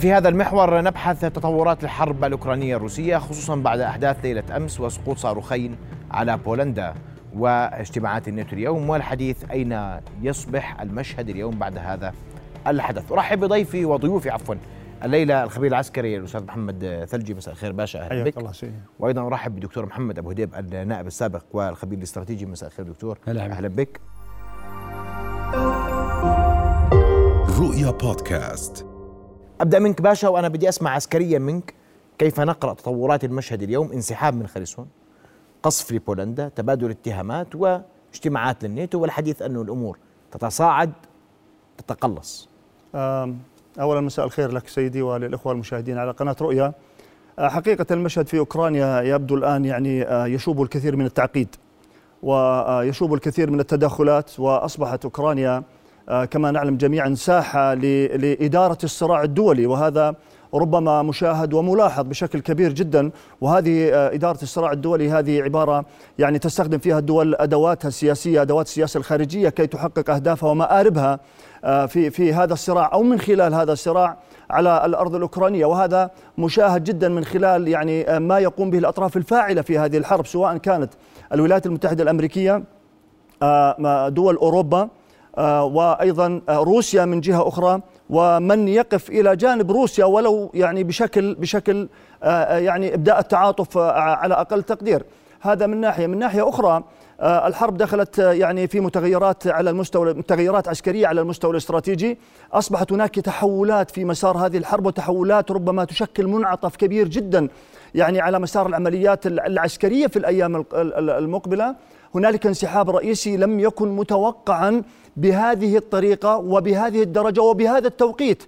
في هذا المحور نبحث تطورات الحرب الأوكرانية الروسية خصوصا بعد أحداث ليلة أمس وسقوط صاروخين على بولندا واجتماعات الناتو اليوم. والحديث أين يصبح المشهد اليوم بعد هذا الحدث؟ أرحب بضيفي وضيوفي عفوا الليلة الخبير العسكري الأستاذ محمد ثلجي. مساء الخير باشا أهلا بك. الله سيدي. وأيضا أرحب بدكتور محمد أبو هديب النائب السابق والخبير الاستراتيجي. مساء الخير دكتور. أهلا, أهلا بك. رؤيا بودكاست. أبدأ منك باشا وأنا بدي أسمع عسكريا منك كيف نقرأ تطورات المشهد اليوم انسحاب من خريسون قصف لبولندا تبادل اتهامات واجتماعات للناتو والحديث انه الأمور تتصاعد تتقلص. اولا مساء الخير لك سيدي وللإخوة المشاهدين على قناة رؤيا. آه، حقيقة المشهد في أوكرانيا يبدو الآن يعني آه، يشوب الكثير من التعقيد ويشوب الكثير من التدخلات وأصبحت أوكرانيا كما نعلم جميعا ساحة لإدارة الصراع الدولي. وهذا ربما مشاهد وملاحظ بشكل كبير جدا. وهذه آه، إدارة الصراع الدولي هذه عبارة يعني تستخدم فيها الدول أدواتها السياسية أدوات السياسة الخارجية كي تحقق أهدافها ومآربها آه، في في هذا الصراع أو من خلال هذا الصراع على الأرض الأوكرانية. وهذا مشاهد جدا من خلال يعني ما يقوم به الأطراف الفاعلة في هذه الحرب سواء كانت الولايات المتحدة الأمريكية دول أوروبا آه، وأيضا آه، روسيا من جهة أخرى. ومن يقف إلى جانب روسيا ولو يعني بشكل بشكل آه، يعني إبداء التعاطف على أقل تقدير. هذا من ناحية. من ناحية أخرى الحرب دخلت يعني في متغيرات على المستوى متغيرات عسكرية على المستوى الاستراتيجي. أصبحت هناك تحولات في مسار هذه الحرب وتحولات ربما تشكل منعطف كبير جدا يعني على مسار العمليات العسكرية في الأيام المقبلة. هنالك انسحاب رئيسي لم يكن متوقعا بهذه الطريقة وبهذه الدرجة وبهذا التوقيت.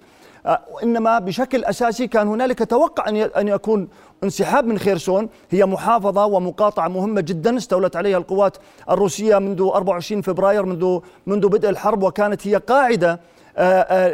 آه، إنما بشكل أساسي كان هنالك توقع أن يكون انسحاب من خيرسون. هي محافظة ومقاطعة مهمة جدا استولت عليها القوات الروسية منذ 24 فبراير منذ منذ بدء الحرب وكانت هي قاعدة آه،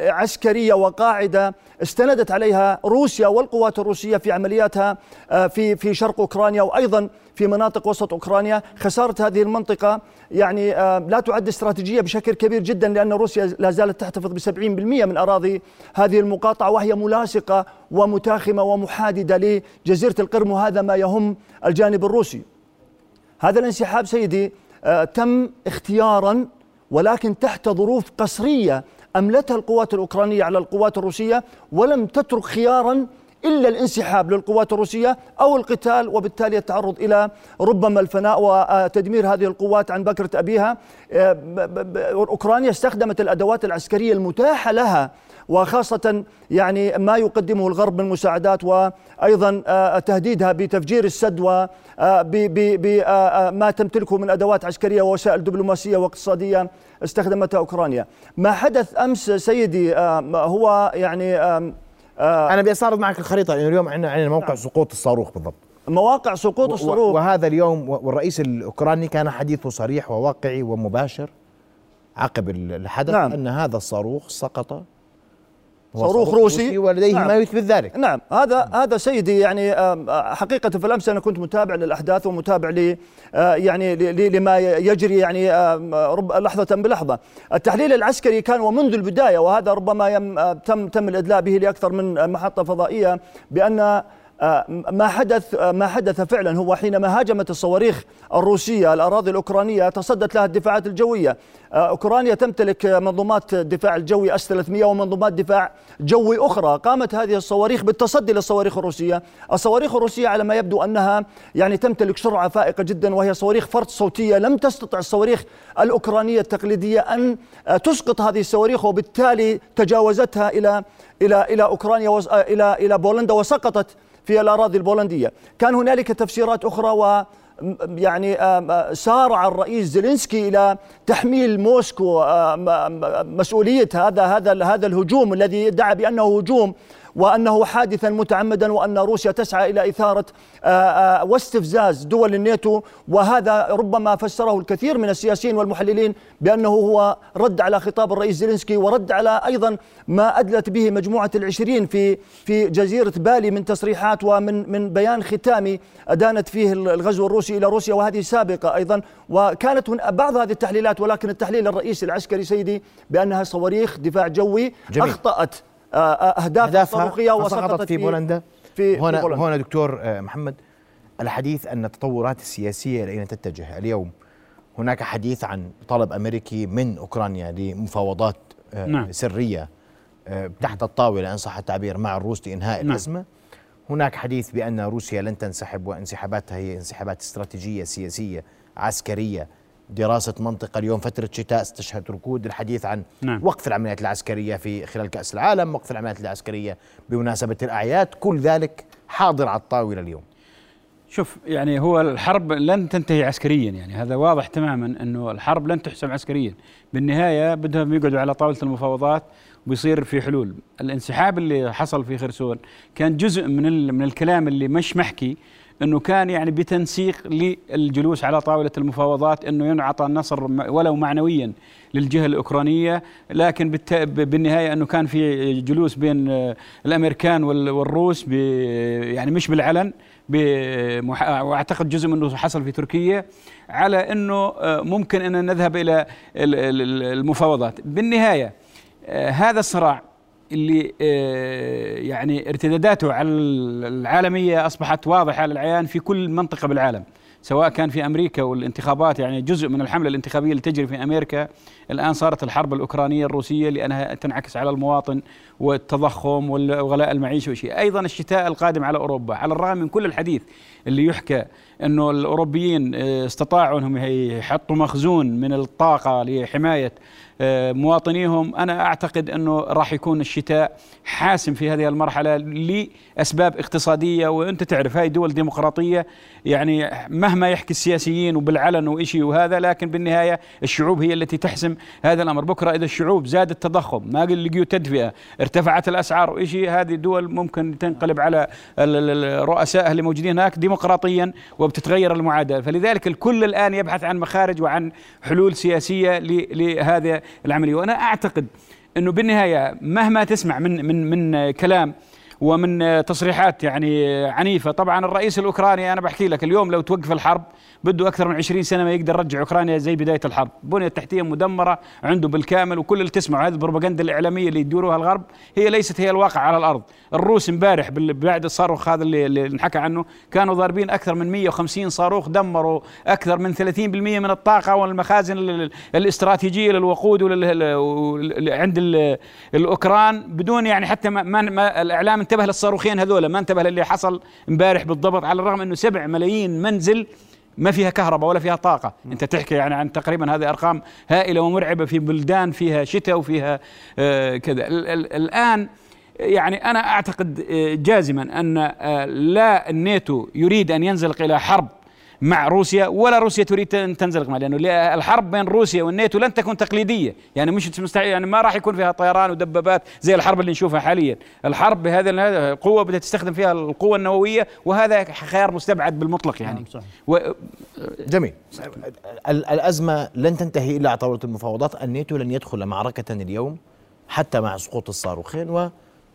عسكرية وقاعدة استندت عليها روسيا والقوات الروسية في عملياتها آه، في في شرق أوكرانيا وأيضا في مناطق وسط أوكرانيا. خسارة هذه المنطقة يعني لا تعد استراتيجية بشكل كبير جدا لأن روسيا لا زالت تحتفظ ب 70% من أراضي هذه المقاطعة وهي ملاصقة ومتاخمة ومحاددة لجزيرة القرم وهذا ما يهم الجانب الروسي. هذا الانسحاب سيدي تم اختيارا ولكن تحت ظروف قصريه أملتها القوات الأوكرانية على القوات الروسية ولم تترك خيارا إلا الانسحاب للقوات الروسية أو القتال وبالتالي التعرض إلى ربما الفناء وتدمير هذه القوات عن بكرة أبيها. آه، أوكرانيا استخدمت الأدوات العسكرية المتاحة لها وخاصة يعني ما يقدمه الغرب من مساعدات وأيضا آه، تهديدها بتفجير السد وبما آه، تمتلكه من أدوات عسكرية ووسائل دبلوماسية واقتصادية استخدمتها أوكرانيا ما حدث أمس سيدي هو يعني آه أنا بستعرض معك الخريطة لأنه اليوم عندنا عندنا موقع نعم. سقوط الصاروخ بالضبط مواقع سقوط الصاروخ وهذا اليوم والرئيس الأوكراني كان حديثه صريح وواقعي ومباشر عقب الحدث نعم. أن هذا الصاروخ سقط صاروخ روسي ولديه نعم. ما يثبت ذلك نعم هذا هذا سيدي يعني حقيقة في الأمس أنا كنت متابع للأحداث ومتابع ل آه، يعني لما يجري يعني لحظة بلحظة التحليل العسكري كان ومنذ البداية وهذا ربما تم تم الإدلاء به لأكثر من محطة فضائية بأن آه، ما حدث آه، ما حدث فعلا. هو حينما هاجمت الصواريخ الروسية الأراضي الأوكرانية تصدت لها الدفاعات الجوية. آه، أوكرانيا تمتلك منظومات الدفاع الجوي اس 300 ومنظومات دفاع جوي أخرى. قامت هذه الصواريخ بالتصدي للصواريخ الروسية. الصواريخ الروسية على ما يبدو أنها يعني تمتلك سرعة فائقة جدا وهي صواريخ فرد صوتية. لم تستطع الصواريخ الأوكرانية التقليدية أن تسقط هذه الصواريخ وبالتالي تجاوزتها إلى إلى إلى أوكرانيا إلى إلى بولندا وسقطت في الأراضي البولندية. كان هنالك تفسيرات أخرى و يعني سارع الرئيس زيلينسكي إلى تحميل موسكو مسؤولية هذا هذا هذا الهجوم الذي ادعى بأنه هجوم وأنه حادثا متعمدا وأن روسيا تسعى إلى إثارة آه، آه، واستفزاز دول الناتو. وهذا ربما فسره الكثير من السياسيين والمحللين بأنه هو رد على خطاب الرئيس زيلينسكي ورد على أيضا ما أدلت به مجموعة العشرين في في جزيرة بالي من تصريحات ومن من بيان ختامي ادانت فيه الغزو الروسي إلى روسيا وهذه سابقة أيضا. وكانت بعض هذه التحليلات ولكن التحليل الرئيسي العسكري سيدي بأنها صواريخ دفاع جوي جميل. أخطأت. آه، آه، أهداف أهدافها صاروخيه فسقطت في بولندا في هنا في بولندا. هنا دكتور آه، محمد الحديث أن التطورات السياسية إلى اين تتجه اليوم هناك حديث عن طلب أمريكي من أوكرانيا لمفاوضات نعم. سرية آه، تحت الطاولة ان صح التعبير مع الروس لإنهاء نعم. الازمه هناك حديث بأن روسيا لن تنسحب وانسحاباتها هي انسحابات استراتيجية سياسية عسكرية دراسة منطقة اليوم فترة شتاء ستشهد ركود الحديث عن نعم. وقف العمليات العسكرية في خلال كأس العالم وقف العمليات العسكرية بمناسبة الأعياد. كل ذلك حاضر على الطاولة اليوم. شوف يعني هو الحرب لن تنتهي عسكريا يعني هذا واضح تماما إنه الحرب لن تحسم عسكريا. بالنهاية بدهم يقعدوا على طاولة المفاوضات ويصير في حلول. الانسحاب اللي حصل في خرسون كان جزء من من الكلام اللي مش محكي إنه كان يعني بتنسيق للجلوس على طاولة المفاوضات إنه ينعطى النصر ولو معنويا للجهة الأوكرانية لكن بالنهاية إنه كان في جلوس بين آه، الأمريكان وال- والروس يعني مش بالعلن وأعتقد جزء منه حصل في تركيا على إنه آه، ممكن إن نذهب إلى ال- ال- المفاوضات. بالنهاية آه، هذا الصراع اللي آه، يعني ارتداداته على العالمية أصبحت واضحة للعيان في كل منطقة بالعالم. سواء كان في أمريكا والانتخابات يعني جزء من الحملة الانتخابية اللي تجري في أمريكا الآن صارت الحرب الأوكرانية الروسية لأنها تنعكس على المواطن والتضخم وغلاء المعيشه وشيء أيضا الشتاء القادم على أوروبا على الرغم من كل الحديث اللي يحكى إنه الأوروبيين آه، استطاعوا إنهم يحطوا مخزون من الطاقة لحماية آه، مواطنيهم. أنا أعتقد إنه راح يكون الشتاء حاسم في هذه المرحلة لأسباب اقتصادية وأنت تعرف هاي دول ديمقراطية يعني مهما يحكي السياسيين وبالعلن وإشي وهذا لكن بالنهاية الشعوب هي التي تحسم هذا الأمر. بكرة إذا الشعوب زاد التضخم ما لقيوا تدفئة ارتفعت الأسعار وإشي هذه دول ممكن تنقلب على ال- ال- الرؤساء اللي موجودين هناك ديمقراطيا وبتتغير المعادلة. فلذلك الكل الآن يبحث عن مخارج وعن حلول سياسية ل- لهذه العملية. وأنا أعتقد إنه بالنهاية مهما تسمع من من من كلام ومن تصريحات يعني عنيفة. طبعا الرئيس الأوكراني أنا بحكي لك اليوم لو توقف الحرب بده أكثر من 20 سنة ما يقدر يرجع أوكرانيا زي بداية الحرب. البنيه التحتيه مدمرة عنده بالكامل وكل اللي تسمعه هذه البروباغندا الإعلامية اللي يدوروها الغرب هي ليست هي الواقع على الأرض. الروس امبارح بعد الصاروخ هذا اللي, اللي انحكى عنه كانوا ضاربين أكثر من 150 صاروخ دمروا أكثر من 30% من الطاقة والمخازن ال- ال- الاستراتيجية للوقود عند ال- الأوكران بدون يعني حتى ما, ما الإعلام انتبه للصاروخين هذول ما انتبه للي حصل امبارح بالضبط على الرغم إنه 7 ملايين منزل ما فيها كهرباء ولا فيها طاقة. أنت تحكي يعني عن تقريبا هذه أرقام هائلة ومرعبة في بلدان فيها شتاء وفيها آه كذا. ال- ال- الآن يعني أنا أعتقد آه، جازما أن آه، لا الناتو يريد أن ينزلق إلى حرب مع روسيا ولا روسيا تريد أن تنزلق معه لأنه الحرب بين روسيا والناتو لن تكون تقليدية. يعني مش مستحيل يعني ما راح يكون فيها طيران ودبابات زي الحرب اللي نشوفها حاليا. الحرب بهذا القوة بدها تستخدم فيها القوة النووية وهذا خيار مستبعد بالمطلق يعني. نعم، صحيح. و جميل. ال- الأزمة لن تنتهي إلا على طاولة المفاوضات. الناتو لن يدخل معركة اليوم حتى مع سقوط الصاروخين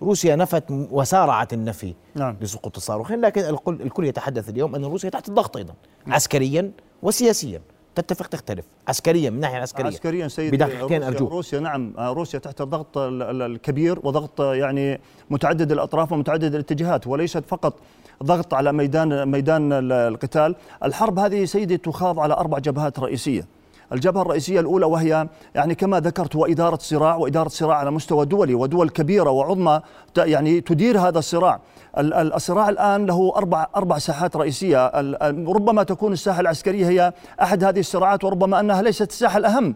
وروسيا نفت وسارعت النفي نعم. لسقوط الصاروخين لكن الكل, الكل يتحدث اليوم أن روسيا تحت الضغط أيضا عسكريا وسياسيا. تتفق تختلف. عسكريا من الناحية العسكرية عسكريا بدقيقتين روسيا, أرجوك روسيا نعم. روسيا تحت الضغط ال- ال- الكبير وضغط يعني متعدد الأطراف ومتعدد الاتجاهات وليست فقط ضغط على ميدان ميدان ال- القتال، الحرب هذه سيدي تخاض على أربع جبهات رئيسية. الجبهة الرئيسية الأولى وهي يعني كما ذكرت هو إدارة صراع وإدارة صراع على مستوى دولي ودول كبيرة وعظمى يعني تدير هذا الصراع. ال- ال- الصراع الآن له أربع أربع ساحات ال- ربما تكون الساحة العسكرية هي أحد هذه الصراعات وربما أنها ليست الساحة الأهم.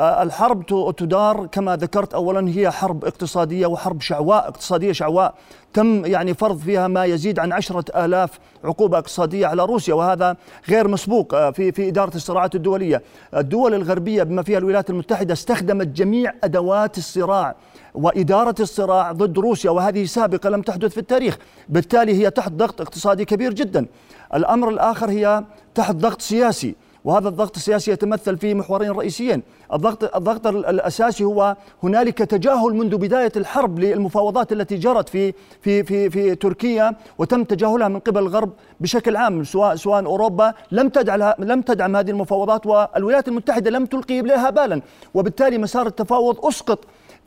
آه، الحرب تدار كما ذكرت اولا هي حرب اقتصادية وحرب شعواء اقتصادية شعواء. تم يعني فرض فيها ما يزيد عن عشرة آلاف عقوبة اقتصادية على روسيا وهذا غير مسبوق آه، في في إدارة الصراعات الدولية. الدول الغربية بما فيها الولايات المتحدة استخدمت جميع أدوات الصراع وإدارة الصراع ضد روسيا وهذه سابقة لم تحدث في التاريخ. بالتالي هي تحت ضغط اقتصادي كبير جدا. الأمر الآخر هي تحت ضغط سياسي. وهذا الضغط السياسي يتمثل في محورين رئيسيين. الضغط الضغط ال- الأساسي هو هنالك تجاهل منذ بداية الحرب للمفاوضات التي جرت في في في في تركيا وتم تجاهلها من قبل الغرب بشكل عام سواء سواء أوروبا لم لم تدعم هذه المفاوضات والولايات المتحدة لم تلقي لها بالا. وبالتالي مسار التفاوض أسقط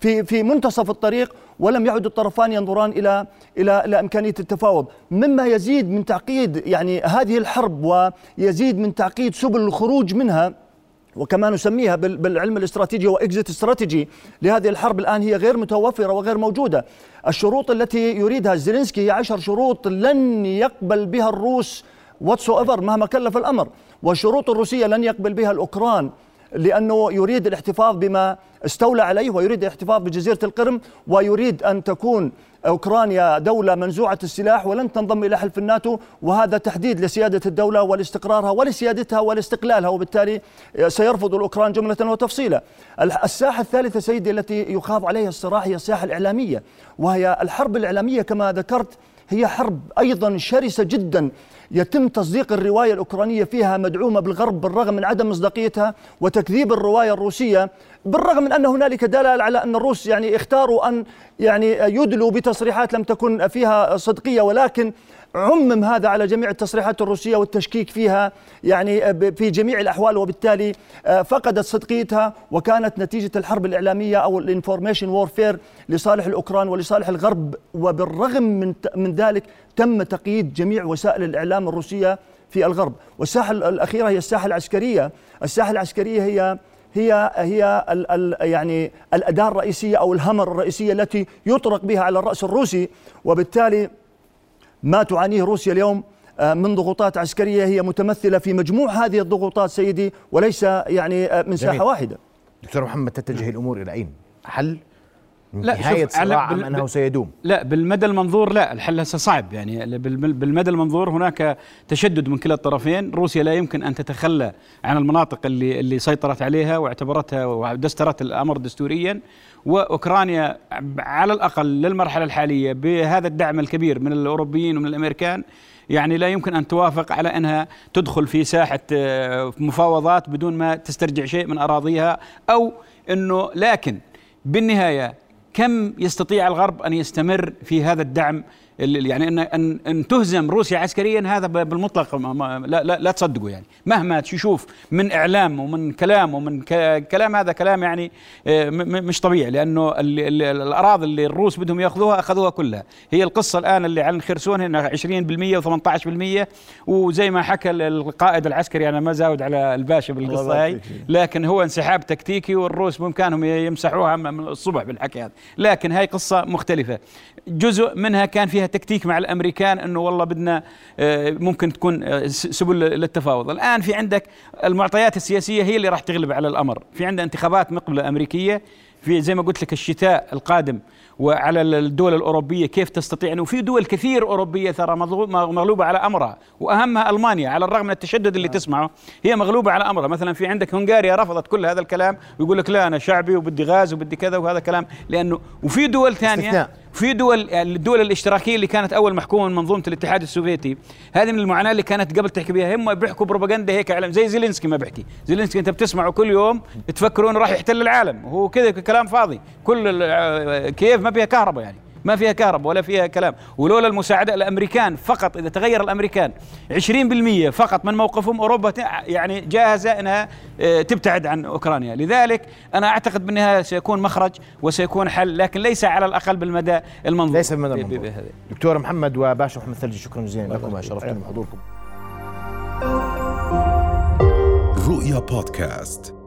في في منتصف الطريق ولم يعد الطرفان ينظران إلى إلى إلى إمكانية التفاوض. مما يزيد من تعقيد يعني هذه الحرب ويزيد من تعقيد سبل الخروج منها وكما نسميها بالعلم الاستراتيجي و exit strategy لهذه الحرب الآن هي غير متوفرة وغير موجودة. الشروط التي يريدها زيلينسكي هي عشر شروط لن يقبل بها الروس whatsoever مهما كلف الأمر، والشروط الروسية لن يقبل بها الأوكران. لأنه يريد الاحتفاظ بما استولى عليه ويريد الاحتفاظ بجزيرة القرم ويريد أن تكون أوكرانيا دولة منزوعة السلاح ولن تنضم إلى حلف الناتو وهذا تحديد لسيادة الدولة ولاستقرارها ولسيادتها ولاستقلالها وبالتالي سيرفض الأوكران جملة وتفصيلا. الساحة الثالثة سيدي التي يخاض عليها الصراع هي الساحة الإعلامية وهي الحرب الإعلامية كما ذكرت هي حرب أيضا شرسة جدا. يتم تصديق الرواية الأوكرانية فيها مدعومة بالغرب بالرغم من عدم مصداقيتها وتكذيب الرواية الروسية بالرغم من أن هنالك دلال على أن الروس يعني اختاروا أن يعني يدلوا بتصريحات لم تكن فيها صدقية ولكن عمم هذا على جميع التصريحات الروسية والتشكيك فيها يعني في جميع الأحوال وبالتالي آه، فقدت صدقيتها وكانت نتيجة الحرب الإعلامية أو ال information warfare لصالح الأوكران ولصالح الغرب. وبالرغم من من ذلك تم تقييد جميع وسائل الإعلام الروسية في الغرب. والساحه الأخيرة هي الساحة العسكرية. الساحة العسكرية هي هي هي ال ال يعني الأداة الرئيسية أو ال hammer الرئيسية التي يطرق بها على الرأس الروسي. وبالتالي ما تعانيه روسيا اليوم آه، من ضغوطات عسكرية هي متمثلة في مجموع هذه الضغوطات سيدي وليس يعني آه، من ساحة جميل. واحدة. دكتور محمد تتجه الأمور إلى أين؟ حل لا نهاية صراع أم أنه سيدوم. لا بالمدى المنظور لا الحل هسه صعب يعني بالمدى المنظور هناك تشدد من كلا الطرفين. روسيا لا يمكن أن تتخلى عن المناطق اللي اللي سيطرت عليها واعتبرتها ودسترت الأمر دستوريا. وأوكرانيا على الأقل للمرحلة الحالية بهذا الدعم الكبير من الأوروبيين ومن الأمريكان يعني لا يمكن أن توافق على أنها تدخل في ساحة آه، مفاوضات بدون ما تسترجع شيء من أراضيها أو إنه لكن بالنهاية كم يستطيع الغرب أن يستمر في هذا الدعم يعني ان ان إن تهزم روسيا عسكريا هذا بالمطلق ما لا, لا, لا تصدقوا يعني. مهما تشوف من إعلام ومن كلام ومن كلام هذا كلام يعني آه، مش طبيعي لأنه الأراضي اللي الروس بدهم يأخذوها أخذوها كلها. هي القصة الآن اللي على الخرسون هنا 20% و18% وزي ما حكى القائد العسكري أنا ما زاود على الباشا بالقصة هاي لكن هو انسحاب تكتيكي والروس بإمكانهم يمسحوها من الصبح بالحكي هذا. لكن هاي قصة مختلفة. جزء منها كان فيها تكتيك مع الأمريكان إنه والله بدنا آه، ممكن تكون آه، سبل للتفاوض. الآن في عندك المعطيات السياسية هي اللي راح تغلب على الأمر. في عندنا انتخابات مقبلة أمريكية في زي ما قلت لك الشتاء القادم وعلى الدول الأوروبية كيف تستطيع إنه في دول كثير أوروبية ترى مغلوبة على أمرها. وأهمها ألمانيا على الرغم من التشدد اللي تسمعه هي مغلوبة على أمرها. مثلا في عندك هنغاريا رفضت كل هذا الكلام ويقول لك لا أنا شعبي وبدي غاز وبدي كذا وهذا كلام. لأنه وفي دول ثانية في دول الدول الاشتراكية اللي كانت أول محكومة من منظومة الاتحاد السوفيتي. هذه من المعاناة اللي كانت قبل تحكي بها. هم بيحكوا بروباغندا هيك علم زي زيلينسكي ما بيحكي. زيلينسكي أنت بتسمعه كل يوم تفكروا انه راح يحتل العالم. وهو كذا كلام فاضي. كل كيف ما فيها كهرباء يعني. ما فيها كهرباء ولا فيها كلام. ولولا المساعدة الأمريكان فقط إذا تغير الأمريكان 20% فقط من موقفهم أوروبا يعني جاهزة أنها آه، تبتعد عن أوكرانيا. لذلك أنا أعتقد بالنهاية سيكون مخرج وسيكون حل لكن ليس على الأقل بالمدى المنظور. ليس بالمدى المنظور. دكتور محمد وباشا محمد ثلجي شكرا جزيلا لكم شرفتم بحضوركم رؤيا بودكاست.